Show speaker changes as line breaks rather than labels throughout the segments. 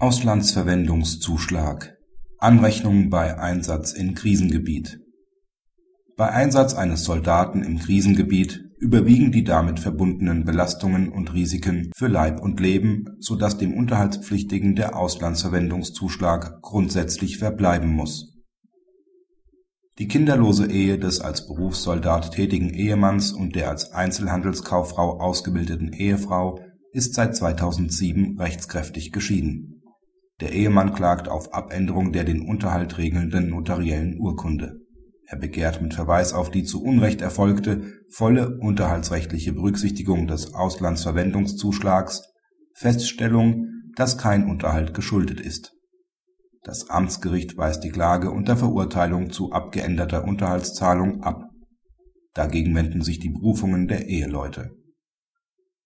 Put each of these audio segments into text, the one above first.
Auslandsverwendungszuschlag. Anrechnung bei Einsatz in Krisengebiet. Bei Einsatz eines Soldaten im Krisengebiet überwiegen die damit verbundenen Belastungen und Risiken für Leib und Leben, so dass dem Unterhaltspflichtigen der Auslandsverwendungszuschlag grundsätzlich verbleiben muss. Die kinderlose Ehe des als Berufssoldat tätigen Ehemanns und der als Einzelhandelskauffrau ausgebildeten Ehefrau ist seit 2007 rechtskräftig geschieden der Ehemann klagt auf Abänderung der den Unterhalt regelnden notariellen Urkunde. Er begehrt mit Verweis auf die zu Unrecht erfolgte volle unterhaltsrechtliche Berücksichtigung des Auslandsverwendungszuschlags Feststellung, dass kein Unterhalt geschuldet ist. Das Amtsgericht weist die Klage unter Verurteilung zu abgeänderter Unterhaltszahlung ab. Dagegen wenden sich die Berufungen der Eheleute.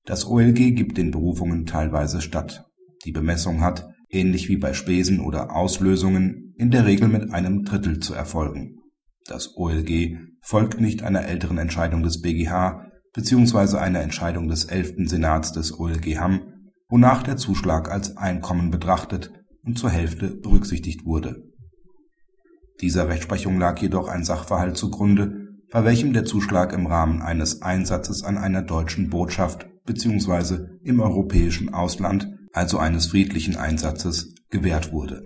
Das OLG gibt den Berufungen teilweise statt. Die Bemessung hat ähnlich wie bei Spesen oder Auslösungen, in der Regel mit einem Drittel zu erfolgen. Das OLG folgt nicht einer älteren Entscheidung des BGH bzw. einer Entscheidung des 11. Senats des OLG Hamm, wonach der Zuschlag als Einkommen betrachtet und zur Hälfte berücksichtigt wurde. Dieser Rechtsprechung lag jedoch ein Sachverhalt zugrunde, bei welchem der Zuschlag im Rahmen eines Einsatzes an einer deutschen Botschaft bzw. im europäischen Ausland also eines friedlichen Einsatzes, gewährt wurde.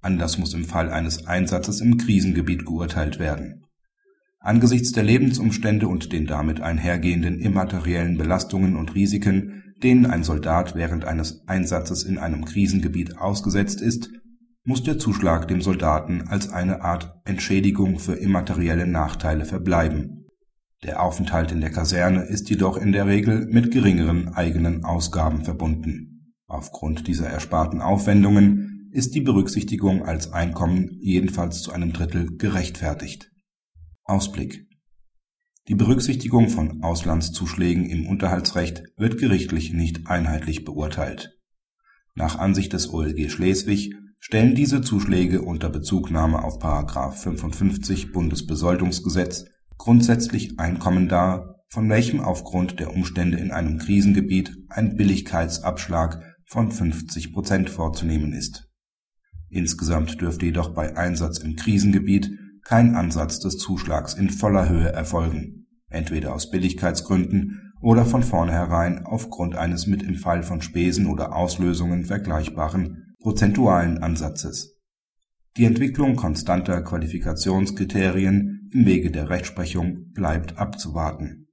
Anders muss im Fall eines Einsatzes im Krisengebiet geurteilt werden. Angesichts der Lebensumstände und den damit einhergehenden immateriellen Belastungen und Risiken, denen ein Soldat während eines Einsatzes in einem Krisengebiet ausgesetzt ist, muss der Zuschlag dem Soldaten als eine Art Entschädigung für immaterielle Nachteile verbleiben. Der Aufenthalt in der Kaserne ist jedoch in der Regel mit geringeren eigenen Ausgaben verbunden Aufgrund dieser ersparten Aufwendungen ist die Berücksichtigung als Einkommen jedenfalls zu einem Drittel gerechtfertigt. Ausblick Die Berücksichtigung von Auslandszuschlägen im Unterhaltsrecht wird gerichtlich nicht einheitlich beurteilt. Nach Ansicht des OLG Schleswig stellen diese Zuschläge unter Bezugnahme auf § 55 Bundesbesoldungsgesetz grundsätzlich Einkommen dar, von welchem aufgrund der Umstände in einem Krisengebiet ein Billigkeitsabschlag von 50 Prozent vorzunehmen ist. Insgesamt dürfte jedoch bei Einsatz im Krisengebiet kein Ansatz des Zuschlags in voller Höhe erfolgen, entweder aus Billigkeitsgründen oder von vornherein aufgrund eines mit im Fall von Spesen oder Auslösungen vergleichbaren prozentualen Ansatzes. Die Entwicklung konstanter Qualifikationskriterien im Wege der Rechtsprechung bleibt abzuwarten